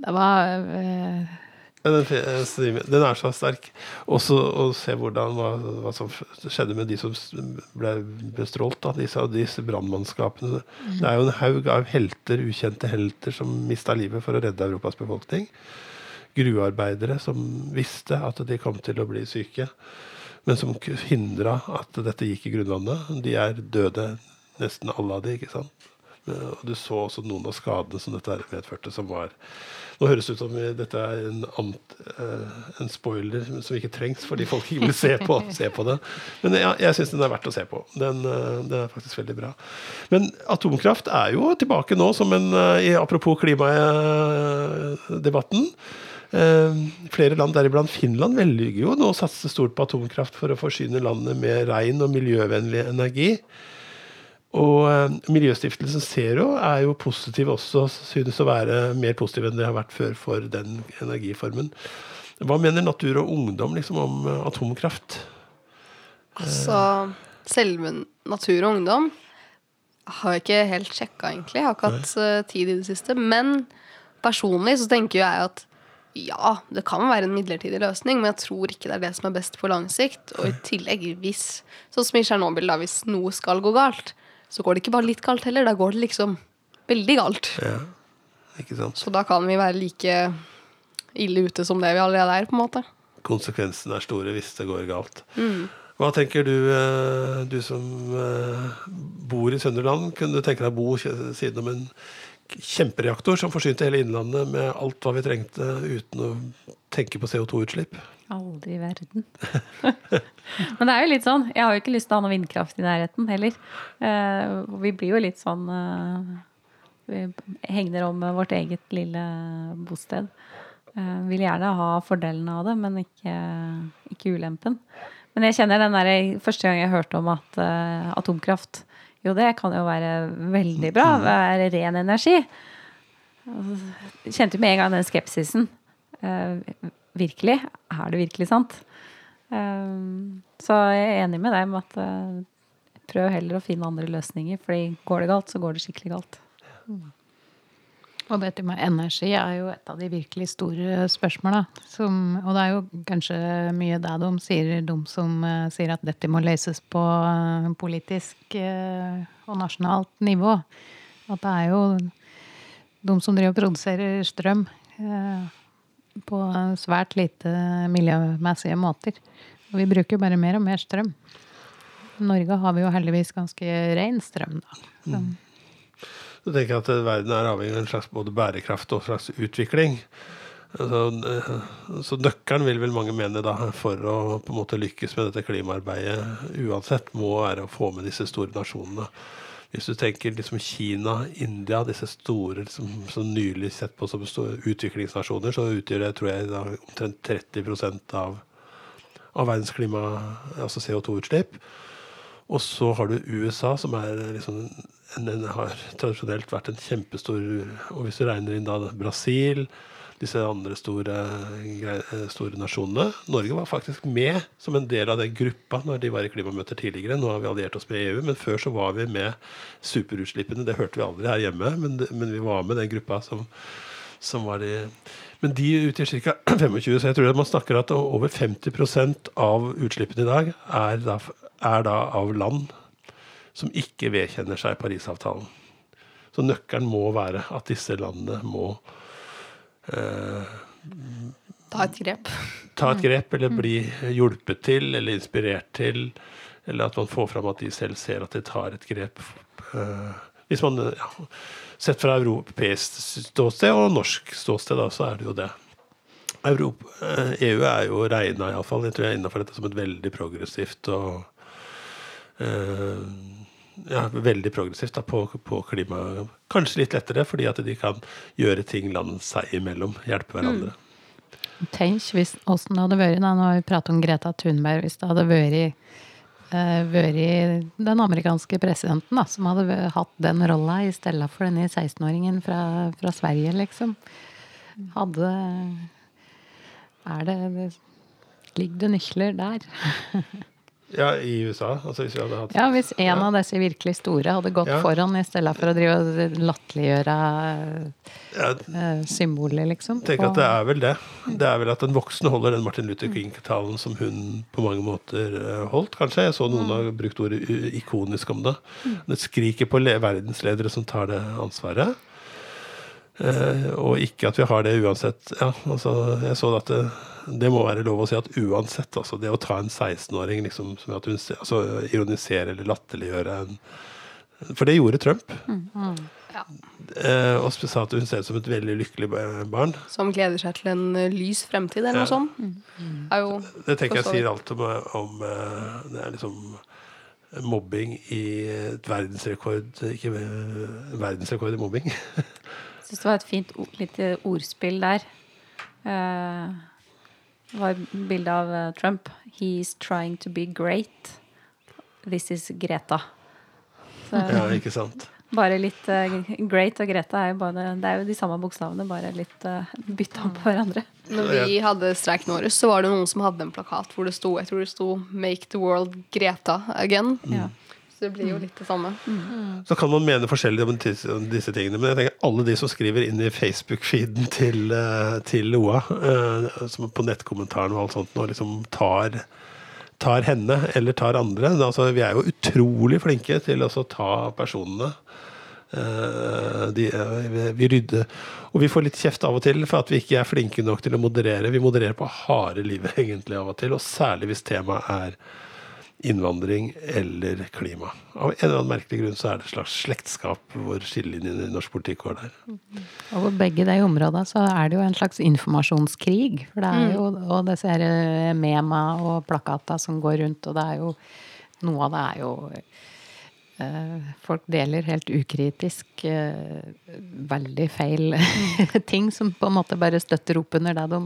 det var Ja, Den, eh, den er så sterk. Også å se hvordan hva, hva som skjedde med de som ble bestrålt. Da, disse, disse brannmannskapene. Det er jo en haug av helter, ukjente helter som mista livet for å redde Europas befolkning. Gruvearbeidere som visste at de kom til å bli syke, men som hindra at dette gikk i grunnvannet. De er døde, nesten alle av de, ikke sant. Eh, Og du så også noen av skadene som dette medførte, som var Nå høres det ut som dette er en, ant, eh, en spoiler som ikke trengs fordi folk ikke vil se på, se på det. Men ja, jeg syns den er verdt å se på. Den, eh, den er faktisk veldig bra. Men atomkraft er jo tilbake nå som en i- Apropos klimadebatten. Uh, flere land, deriblant Finland, velger jo nå å satse stort på atomkraft for å forsyne landet med ren og miljøvennlig energi. Og eh, Miljøstiftelsen Zero er jo positiv også, synes å være mer positiv enn det har vært før for den energiformen. Hva mener Natur og Ungdom liksom om eh, atomkraft? Altså, selve Natur og Ungdom har jeg ikke helt sjekka, egentlig. Jeg har ikke hatt eh, tid i det siste. Men personlig så tenker jeg at ja, det kan være en midlertidig løsning, men jeg tror ikke det er det som er best på lang sikt. Og i tillegg, hvis Sånn som i Tsjernobyl, da, hvis noe skal gå galt, så går det ikke bare litt galt heller. Da går det liksom veldig galt. Ja, ikke sant? Så da kan vi være like ille ute som det vi allerede er, på en måte. Konsekvensene er store hvis det går galt. Hva tenker du, eh, du som eh, bor i Sønderland? Kunne du tenke deg å bo siden om en kjempereaktor som forsynte hele Innlandet med alt hva vi trengte, uten å tenke på CO2-utslipp? Aldri i verden. Men det er jo litt sånn. Jeg har jo ikke lyst til å ha noe vindkraft i nærheten heller. Eh, vi blir jo litt sånn eh, Vi hegner om vårt eget lille bosted. Eh, vil gjerne ha fordelene av det, men ikke, ikke ulempen. Men jeg kjenner den der, første gang jeg hørte om at atomkraft Jo, det kan jo være veldig bra. Være ren energi. Jeg kjente jo med en gang den skepsisen. Eh, virkelig? Er det virkelig sant? Eh, så jeg er enig med deg med at eh, prøv heller å finne andre løsninger. fordi går det galt, så går det skikkelig galt. Og dette med energi er jo et av de virkelig store spørsmåla. Og det er jo kanskje mye det de sier, de som uh, sier at dette må løses på uh, politisk uh, og nasjonalt nivå. At det er jo de som driver og produserer strøm, på svært lite miljømessige måter. Og vi bruker bare mer og mer strøm. I Norge har vi jo heldigvis ganske ren strøm, da. Så, Så tenker jeg at verden er avhengig av en slags både bærekraft og en slags utvikling. Altså, eh, så nøkkelen vil vel mange mene da, for å på en måte lykkes med dette klimaarbeidet uansett, må være å få med disse store nasjonene. Hvis du tenker liksom Kina, India, disse store som, som nylig sett på som utviklingsnasjoner, så utgjør det tror jeg da, omtrent 30 av, av verdens klima, altså CO2-utslipp. Og så har du USA, som liksom en, en, har tradisjonelt vært en kjempestor Og hvis du regner inn da Brasil, disse andre store, store nasjonene Norge var faktisk med som en del av den gruppa når de var i klimamøter tidligere. Nå har vi alliert oss med EU, men før så var vi med superutslippene. Det hørte vi aldri her hjemme, men, men vi var med den gruppa som, som var de Men de utgjør ca. 25, så jeg tror man snakker at over 50% av utslippene i dag er da, er da av land som ikke vedkjenner seg Parisavtalen. Så nøkkelen må være at disse landene må eh, Ta et grep. ta et grep, eller bli hjulpet til, eller inspirert til, eller at man får fram at de selv ser at de tar et grep. Eh, Hvis man, ja, Sett fra europeisk ståsted og norsk ståsted, da, så er det jo det. Europa, eh, EU er jo regna, iallfall, jeg tror jeg innafor dette som et veldig progressivt og eh, ja, veldig progressivt da, på, på klima. Kanskje litt lettere, fordi at de kan gjøre ting land seg imellom. Hjelpe hverandre. Tenk hvis åssen det hadde vært da, Nå har vi pratet om Greta Thunberg. Hvis det hadde vært, uh, vært den amerikanske presidenten da, som hadde hatt den rolla i stedet for denne 16-åringen fra, fra Sverige, liksom. Hadde Er det, det Ligger det nykler der? Ja, i USA. Altså hvis hatt Ja, hvis en av disse virkelig store hadde gått Ja. foran i stedet for å drive og latterliggjøre ja, eh, symboler, liksom. tenk at det er vel det. Det er vel at en voksen holder den Martin Luther King-talen som hun på mange måter eh, holdt, kanskje. Jeg så noen har brukt ordet ikonisk om det. Det skriker på verdensledere som tar det ansvaret. Eh, og ikke at vi har det uansett. Ja, altså, jeg så at det, det må være lov å si at uansett, altså det å ta en 16-åring liksom, som at hun altså, ironisere eller latterliggjøre en For det gjorde Trump. Ja. Eh, og sa at hun ser ut som et veldig lykkelig barn. Som gleder seg til en eh, lys fremtid, eller Ja. noe sånt. Mm. jo Det tenker jeg sier alt om, om eh, Det er liksom mobbing i et verdensrekord Ikke eh, verdensrekord i mobbing. Jeg syns det var et fint lite ordspill der. Eh, det var et bilde av eh, Trump. He's trying to be great. This is Greta. Så ja, ikke sant? bare litt uh, Great og Greta er jo, bare, det er jo de samme bokstavene, bare litt uh, bytta om på hverandre. Når vi hadde streiken vår, så var det noen som hadde en plakat hvor det sto Jeg tror det sto 'Make the world Greta again'. Ja. Det blir jo litt det samme. Så kan man mene forskjellig om disse, tingene, men jeg tenker alle de som skriver inn i Facebook-feeden til, eh, til OA, eh, som på nettkommentaren og alt sånt, og liksom tar tar henne eller tar andre. Altså, vi er jo utrolig flinke til å ta personene. Eh, de, vi, vi rydder Og vi får litt kjeft av og til for at vi ikke er flinke nok til å moderere. Vi modererer på harde livet egentlig av og til, og særlig hvis temaet er innvandring eller klima. Av en eller annen merkelig grunn så er det et slags slektskap hvor skillelinjene i norsk politikk går der. Og på begge de områdene så er det jo en slags informasjonskrig. For det er jo og disse her eh, mema og plakater som går rundt, og det er jo Noe av det er jo eh, Folk deler helt ukritisk eh, veldig feil ting som på en måte bare støtter opp under det de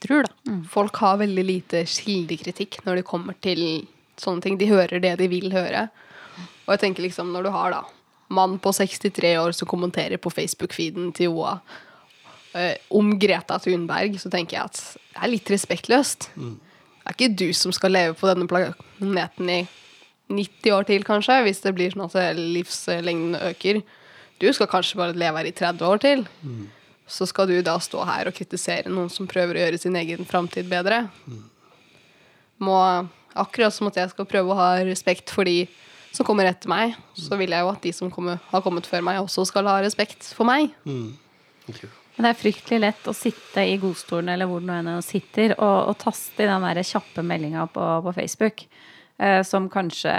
tror, da. Folk har veldig lite kildekritikk når det kommer til sånne ting. De hører det de vil høre. Og jeg tenker liksom, når du har da mann på 63 år som kommenterer på Facebook-feeden til OA eh, om Greta Thunberg, så tenker jeg at det er litt respektløst. Det er ikke du som skal leve på denne planeten i 90 år til, kanskje, hvis det blir sånn at livslengden øker. Du skal kanskje bare leve her i 30 år til. Så skal du da stå her og kritisere noen som prøver å gjøre sin egen framtid bedre. Må, akkurat som at jeg skal prøve å ha respekt for de som kommer etter meg, så vil jeg jo at de som kommer, har kommet før meg, også skal ha respekt for meg. Men det er fryktelig lett å sitte i godstolen eller hvor du nå sitter, og, og taste i den der kjappe meldinga på, på Facebook, eh, som kanskje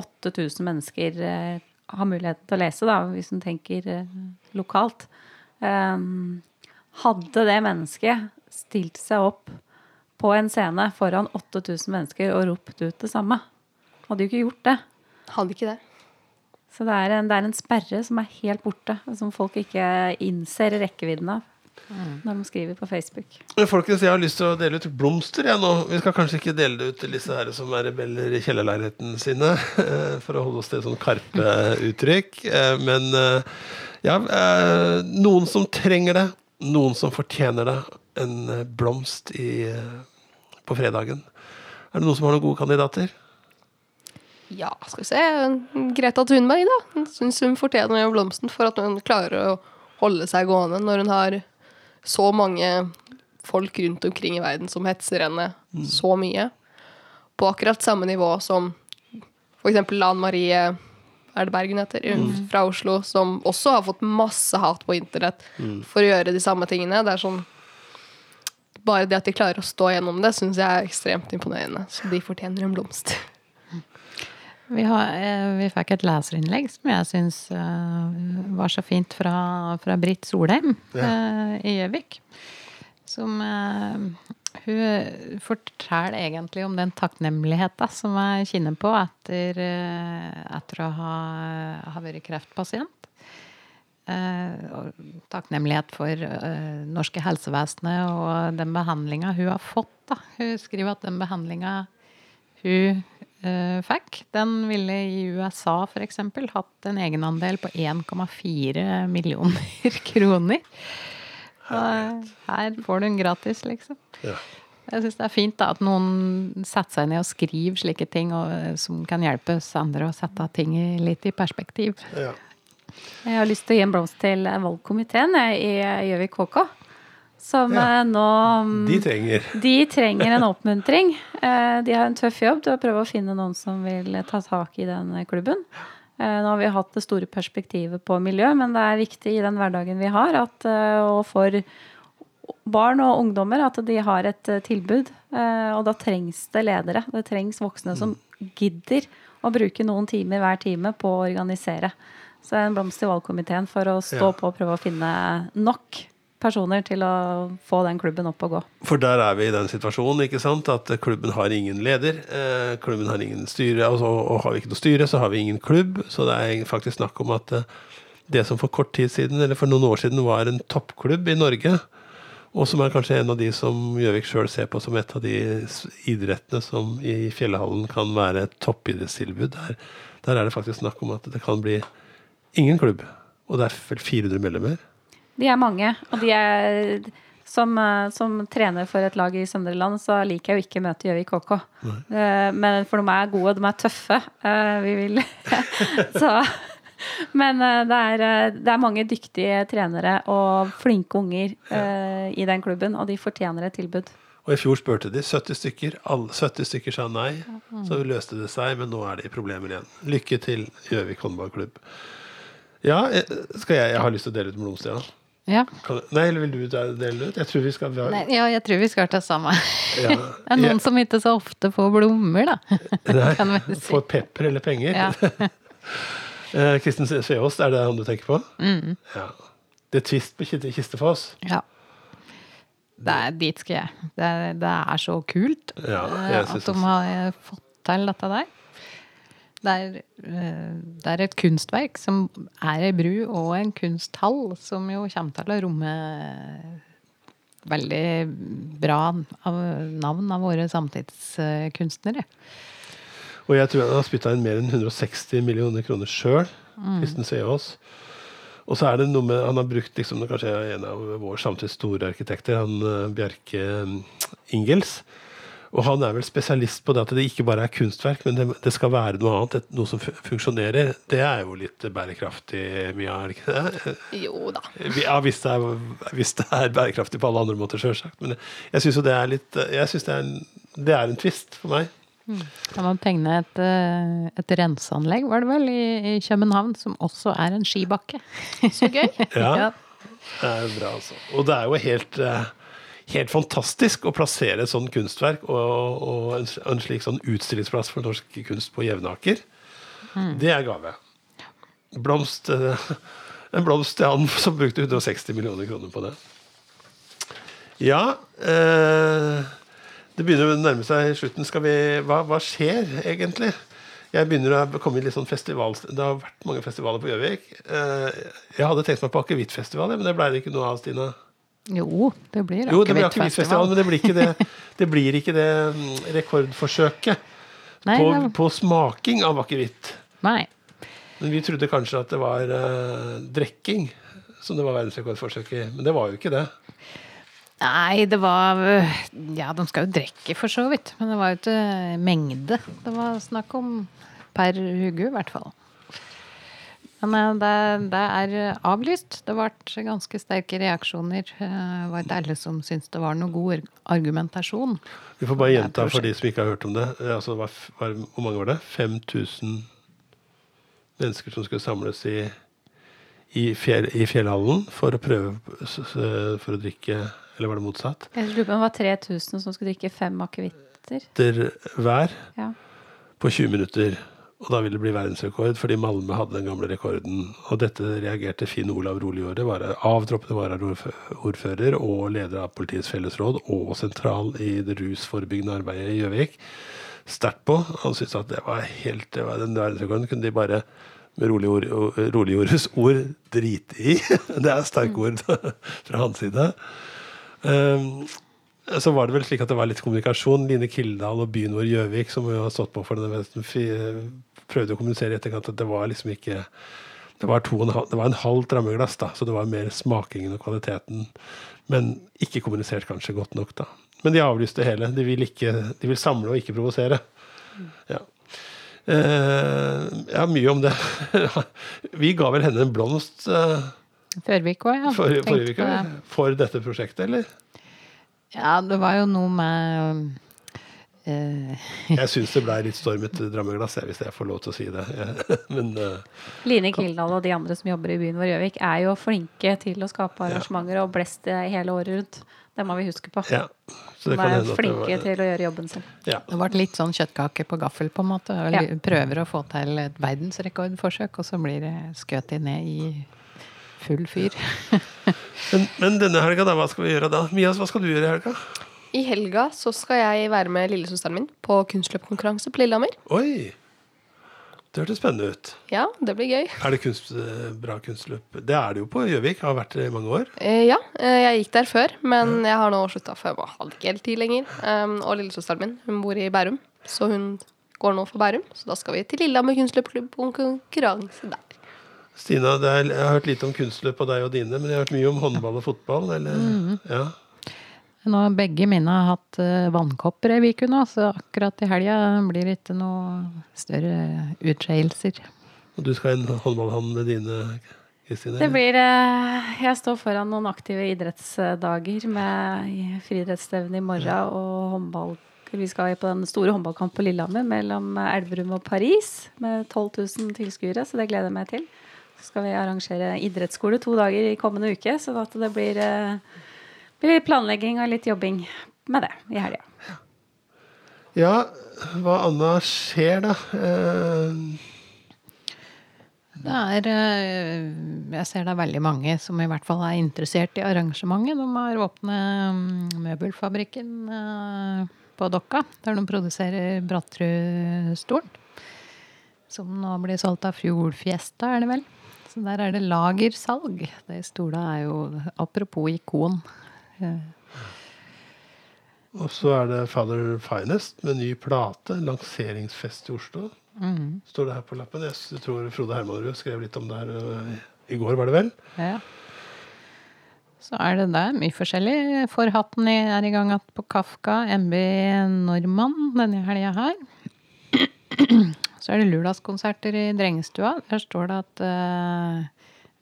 8000 mennesker eh, har muligheten til å lese, da, hvis en tenker eh, lokalt. Um, hadde det mennesket stilt seg opp på en scene foran 8000 mennesker og ropt ut det samme, hadde jo ikke gjort det. Hadde ikke det. Så det er, en, det er en sperre som er helt borte, som folk ikke innser rekkevidden av når de skriver på Facebook. Folkens, jeg har lyst til å dele ut blomster jeg nå. Vi skal kanskje ikke dele det ut til disse her som er rebeller i kjellerleiligheten sine, eh, for å holde oss til sånn Karpe-uttrykk. Eh, Men eh, ja, noen som trenger det, noen som fortjener det. En eh, blomst i, eh, på fredagen. Er det noen som har noen gode kandidater? Ja, skal vi se. Greta Thunberg, da. Syns hun fortjener blomsten for at hun klarer å holde seg gående når hun har så mange folk rundt omkring i verden som hetser henne så mye. På akkurat samme nivå som f.eks. Lan Marie er det Bergen heter, mm. fra Oslo, som også har fått masse hat på internett for å gjøre de samme tingene. Det er sånn Bare det at de klarer å stå gjennom det, syns jeg er ekstremt imponerende. Så de fortjener en blomst. Vi, har, eh, vi fikk et leserinnlegg som jeg syns eh, var så fint fra, fra Britt Solheim ja. i Gjøvik. Som eh, Hun forteller egentlig om den takknemligheten som jeg kjenner på etter, eh, etter å ha, ha vært kreftpasient. Eh, takknemlighet for eh, norske helsevesenet og den behandlinga hun har fått. Da. Hun skriver at den behandlinga hun eh, fikk, den ville i USA f.eks. hatt en egenandel på 1,4 millioner kroner. Og her får du den gratis, liksom. Ja. Jeg syns det er fint da, at noen setter seg ned og skriver slike ting og, som kan hjelpe oss andre å sette ting i, litt i perspektiv. Ja. Jeg har lyst til å gi en blomst til valgkomiteen i Gjøvik KK. Som Ja. eh, nå De trenger De trenger en oppmuntring. Eh, De har en tøff jobb til å prøve å finne noen som vil ta tak i den klubben. Eh, Nå har vi hatt det store perspektivet på miljø, men det er viktig i den hverdagen vi har, at, og for barn og ungdommer, at de har et tilbud. Og da trengs det ledere. Det trengs voksne som gidder å bruke noen timer hver time på å organisere. Så en blomst til valgkomiteen for å stå Ja. på og prøve å finne nok personer til å få den klubben opp og gå. For der er vi i den situasjonen ikke sant? at klubben har ingen leder. Eh, klubben har ingen styre, altså, og har vi ikke noe styre, så har vi ingen klubb. Så det er faktisk snakk om at eh, det som for kort tid siden, eller for noen år siden var en toppklubb i Norge, og som er kanskje en av de som Gjøvik sjøl ser på som et av de idrettene som i Fjellhallen kan være et toppidrettstilbud, der, der er det faktisk snakk om at det kan bli ingen klubb. Og det er vel 400 medlemmer. De er mange, og de er som, eh, som trener for et lag i Søndre Land, så liker jeg jo ikke møte Gjøvik KK. Eh, Men for de er gode, de er tøffe. Eh, Vi vil Så Men det er, det er mange dyktige trenere og flinke unger eh, i den klubben, og de fortjener et tilbud. Og i fjor spurte de 70 stykker. Alle 70 stykker sa nei. Så løste det seg, men nå er det problemer igjen. Lykke til, Gjøvik håndballklubb. Ja, eh, skal jeg, jeg har lyst til å dele ut blomster, ja. Ja. Kan, nei, eller vil du dele ut? Jeg tror vi skal vi har, Nei, ja, jeg tror vi skal ta samme. ja, Det er noen som ikke så ofte får blomster, da. Nei, si. Får pepper eller penger. Ja. Eh, Kristin Sveås, er det han du tenker på? Mm. Ja. Det er Twist på Kiste- Kistefoss. ja. Det er, dit skal jeg. Det er, det er så kult Ja, eh, at de har fått til dette der. Det er, eh, det er et kunstverk som er ei bru og en kunsthall, som jo kommer til å romme veldig bra av navn av våre samtidskunstnere. Og jeg tror han har spytta inn mer enn 160 millioner kroner sjøl. Kristen oss. Og så er det noe med Han har brukt liksom, kanskje en av vår samtids store arkitekter, han eh, Bjerke mm, Ingels. Og han er vel spesialist på det at det ikke bare er kunstverk, men det, det skal være noe annet. Et, noe som funksjonerer. Det er jo litt bærekraftig, Mia, er det ikke det? Jo da. Ja, hvis det, er, hvis det er bærekraftig på alle andre måter, sjølsagt. Men jeg syns jo det er litt Jeg synes det er en, det er en twist for meg. Kan man tegne et, eh, et renseanlegg, var det vel, i, i København, som også er en skibakke. Så gøy. Ja. Ja. Det er bra, altså. Og det er jo helt, eh, helt fantastisk å plassere et sånt kunstverk og, og en, en slik sånn utstillingsplass for norsk kunst på Jevnaker. Det er gave. Blomst eh, En blomst til han som brukte 160 millioner kroner på det. Ja eh, Det begynner å nærme seg slutten. Skal vi, hva, hva skjer egentlig? Jeg begynner å komme i litt sånn festival Det har vært mange festivaler på Gjøvik. Eh, jeg hadde tenkt meg på akevittfestival, men det ble det ikke noe av, Stina. Jo, det blir Jo, det blir akevittfestival, men det blir ikke det, det, blir ikke det rekordforsøket Nei, på, det- på smaking av akevitt. Men vi trodde kanskje at det var uh, drikking som det var verdensrekordforsøk i. Men det var jo ikke det. Nei, det var øh, Ja, de skal jo drikke, for så vidt. Men det var jo ikke mengde. Det var snakk om per hugge, i hvert fall. Men øh, det, det er avlyst. Det ble ganske sterke reaksjoner. Eh, Det var ikke alle som syntes det var noe god argumentasjon. Vi får bare gjenta for de som ikke har hørt om det. Eh, Altså, det var, var, hvor mange var det? 5000 mennesker som skulle samles i, i, fjell, i fjellhallen for å prøve for å drikke Eller var det motsatt? Jeg lurer på om det var 3000 som skulle drikke fem akevitter. Hver Ja. på 20 minutter. Og da ville det bli verdensrekord, fordi Malmö hadde den gamle rekorden. Og dette reagerte Finn Olav Roligårde, avtroppende varaordfører og leder av Politiets fellesråd og sentral i det rusforebyggende arbeidet i Gjøvik, sterkt på. Han syntes at det var helt det var Den verdensrekorden kunne de bare med Roligordes ord drite i. Det er sterke ord fra hans side. Um, så var det vel slik at det var litt kommunikasjon. Line Kildahl og byen vår Gjøvik, som jo har stått på for denne prøvde å kommunisere i etterkant at det var liksom ikke det var, en halv, det var en halvt rammeglass, da, så det var mer smakingen og kvaliteten. Men ikke kommunisert kanskje godt nok, da. Men de avlyste hele. De vil, ikke, de vil samle og ikke provosere. Ja. Eh, ja, mye om det. Vi ga vel henne en blomst eh, Førvik òg, ja. for, forrige på uke for dette prosjektet, eller? Ja, det var jo noe med eh, Jeg syns det ble litt stormete drammeglass, jeg, hvis jeg får lov til å si det. Men uh, Line Kildahl og de andre som jobber i byen vår Gjøvik, er jo flinke til å skape arrangementer og blest hele året rundt. Det må vi huske på. ja. Så De det kan er flinke var- til å gjøre jobben sin. ja. Det ble litt sånn kjøttkake på gaffel, på en måte. Og Ja. Prøver å få til et verdensrekordforsøk, og så blir det skutt ned i full fyr. Men, men denne helga, da? Hva skal vi gjøre da? Mias, hva skal du gjøre i helga? I helga så skal jeg være med lillesøsteren min på kunstløpkonkurranse på Lillehammer. Oi! Det hørtes spennende ut. Ja, det blir gøy. Er det kunst, eh, bra kunstløp? Det er det jo på Gjøvik. Har vært det i mange år. Eh, ja, eh, jeg gikk der før, men jeg har nå slutta, for jeg hadde ikke helt tid lenger. Um, og lillesøsteren min hun bor i Bærum, så hun går nå for Bærum. Så da skal vi til Lillehammer kunstløpklubb på konkurranse der. Stina, det er, jeg har hørt lite om kunstløp på deg og dine, men jeg har hørt mye om håndball og fotball. Eller? Mhm. Ja. Nå har begge mine har hatt eh, vannkopper ei uke nå, så akkurat i helga blir det ikke noe større utskeielser. Og du skal i en med dine, Kristine? Det blir eh, Jeg står foran noen aktive idrettsdager med friidrettsstevne i morgen og håndball. Vi skal på den store håndballkamp på Lillehammer mellom Elverum og Paris med 12 000 tilskuere, så det gleder jeg meg til. Så skal vi arrangere idrettsskole to dager i kommende uke, så at det blir, eh, blir litt planlegging og litt jobbing med det i helga. Ja, hva anna skjer, da? Eh, Det er eh, Jeg ser det er veldig mange som i hvert fall er interessert i arrangementet. De har åpnet mm, møbelfabrikken eh, på Dokka, der de produserer Brattrudstolen. Som nå blir solgt av Fjordfjesta, er det vel. Så der er det lagersalg. De stolene er jo apropos ikon. Eh, og så er det Father Finest med ny plate. Lanseringsfest i Oslo. mm, Står det her på lappen. Jeg tror Frode Hermanrud skrev litt om det her øh, i går, var det vel? Ja. Så er det der mye forskjellig. Forhatten er i gang igjen på Kafka, MB Normann denne helga her. Så er det lørdagskonserter i Drengestua. Der står det at eh,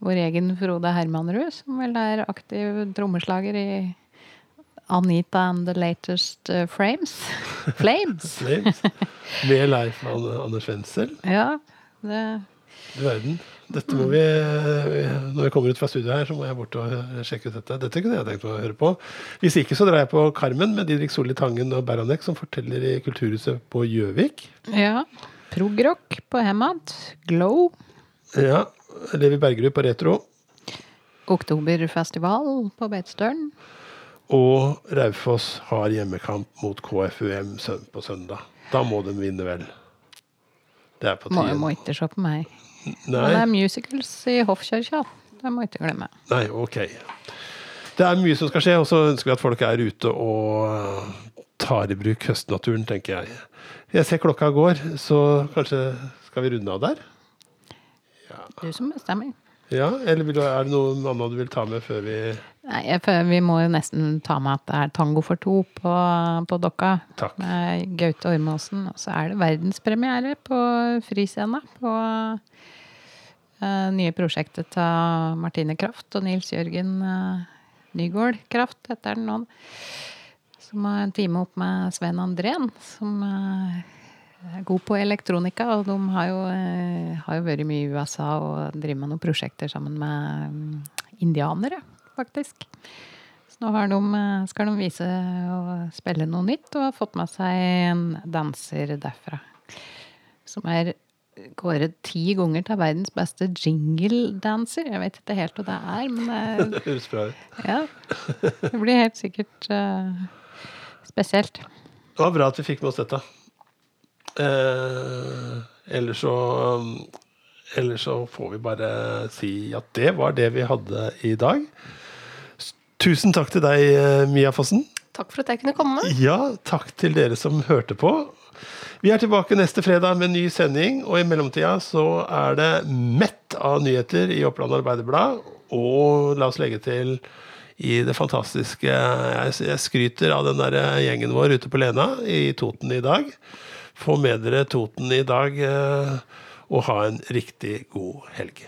vår egen Frode Hermanrud, som vel er aktiv trommeslager i Anita and the Latest uh, Frames. Flames. Flames. Med Leif An- Anders Wendsel. Ja, det Du verden. Dette må vi Når vi kommer ut fra studio her, så må jeg bort og sjekke ut dette. Dette kunne jeg tenkt meg å høre på. Hvis ikke så drar jeg på Carmen med Didrik Solli Tangen og Beranek, som forteller i Kulturhuset på Gjøvik. Ja. Progrock på Hemad. Glow. Ja. Levi Bergerud på Retro. Oktoberfestival på Beitostølen. Og Raufoss har hjemmekamp mot KFUM på søndag. Da må de vinne, vel. Det er på Må, tide. må ikke se på meg. Men det er musicals i Hoffkirka. Det må ikke glemme. nei, ok. Det er mye som skal skje, og så ønsker vi at folk er ute og tar i bruk høstnaturen, tenker jeg. Jeg ser klokka går, så kanskje skal vi runde av der? Du som bestemmer. Ja, eller du, er det noe annet du vil ta med før vi Nei, Vi må jo nesten ta med at det er tango for to på, på Dokka. Takk. Med Gaute Ormåsen. Og så er det verdenspremiere på Friscena. På uh, nye prosjektet til Martine Kraft og Nils Jørgen uh, Nygaard Kraft, heter den nå. Som har en time opp med Sven Andrén, som eh, er god på elektronika. Og de har jo, eh, har jo vært mye i USA og driver med noen prosjekter sammen med mm, indianere, faktisk. Så nå har de, eh, skal de vise og spille noe nytt, og har fått med seg en danser derfra. Som er kåret ti ganger til verdens beste jingle-danser. Jeg vet ikke helt hva det er, men Det høres bra ut. ja, det blir helt sikkert uh, spesielt. Det var bra at vi fikk med oss dette. Eh, ellers så Eller Ellers så får vi bare si at det var det vi hadde i dag. Tusen takk til deg, eh, Mia Fossen. Takk for at jeg kunne komme. Ja, takk til dere som hørte på. Vi er tilbake neste fredag med en ny sending, og i mellomtida så er det mett av nyheter i Oppland Arbeiderblad. Og la oss legge til i det fantastiske jeg skryter av den der gjengen vår ute på Lena i Toten i dag. Få med dere Toten i dag, eh, og ha en riktig god helg.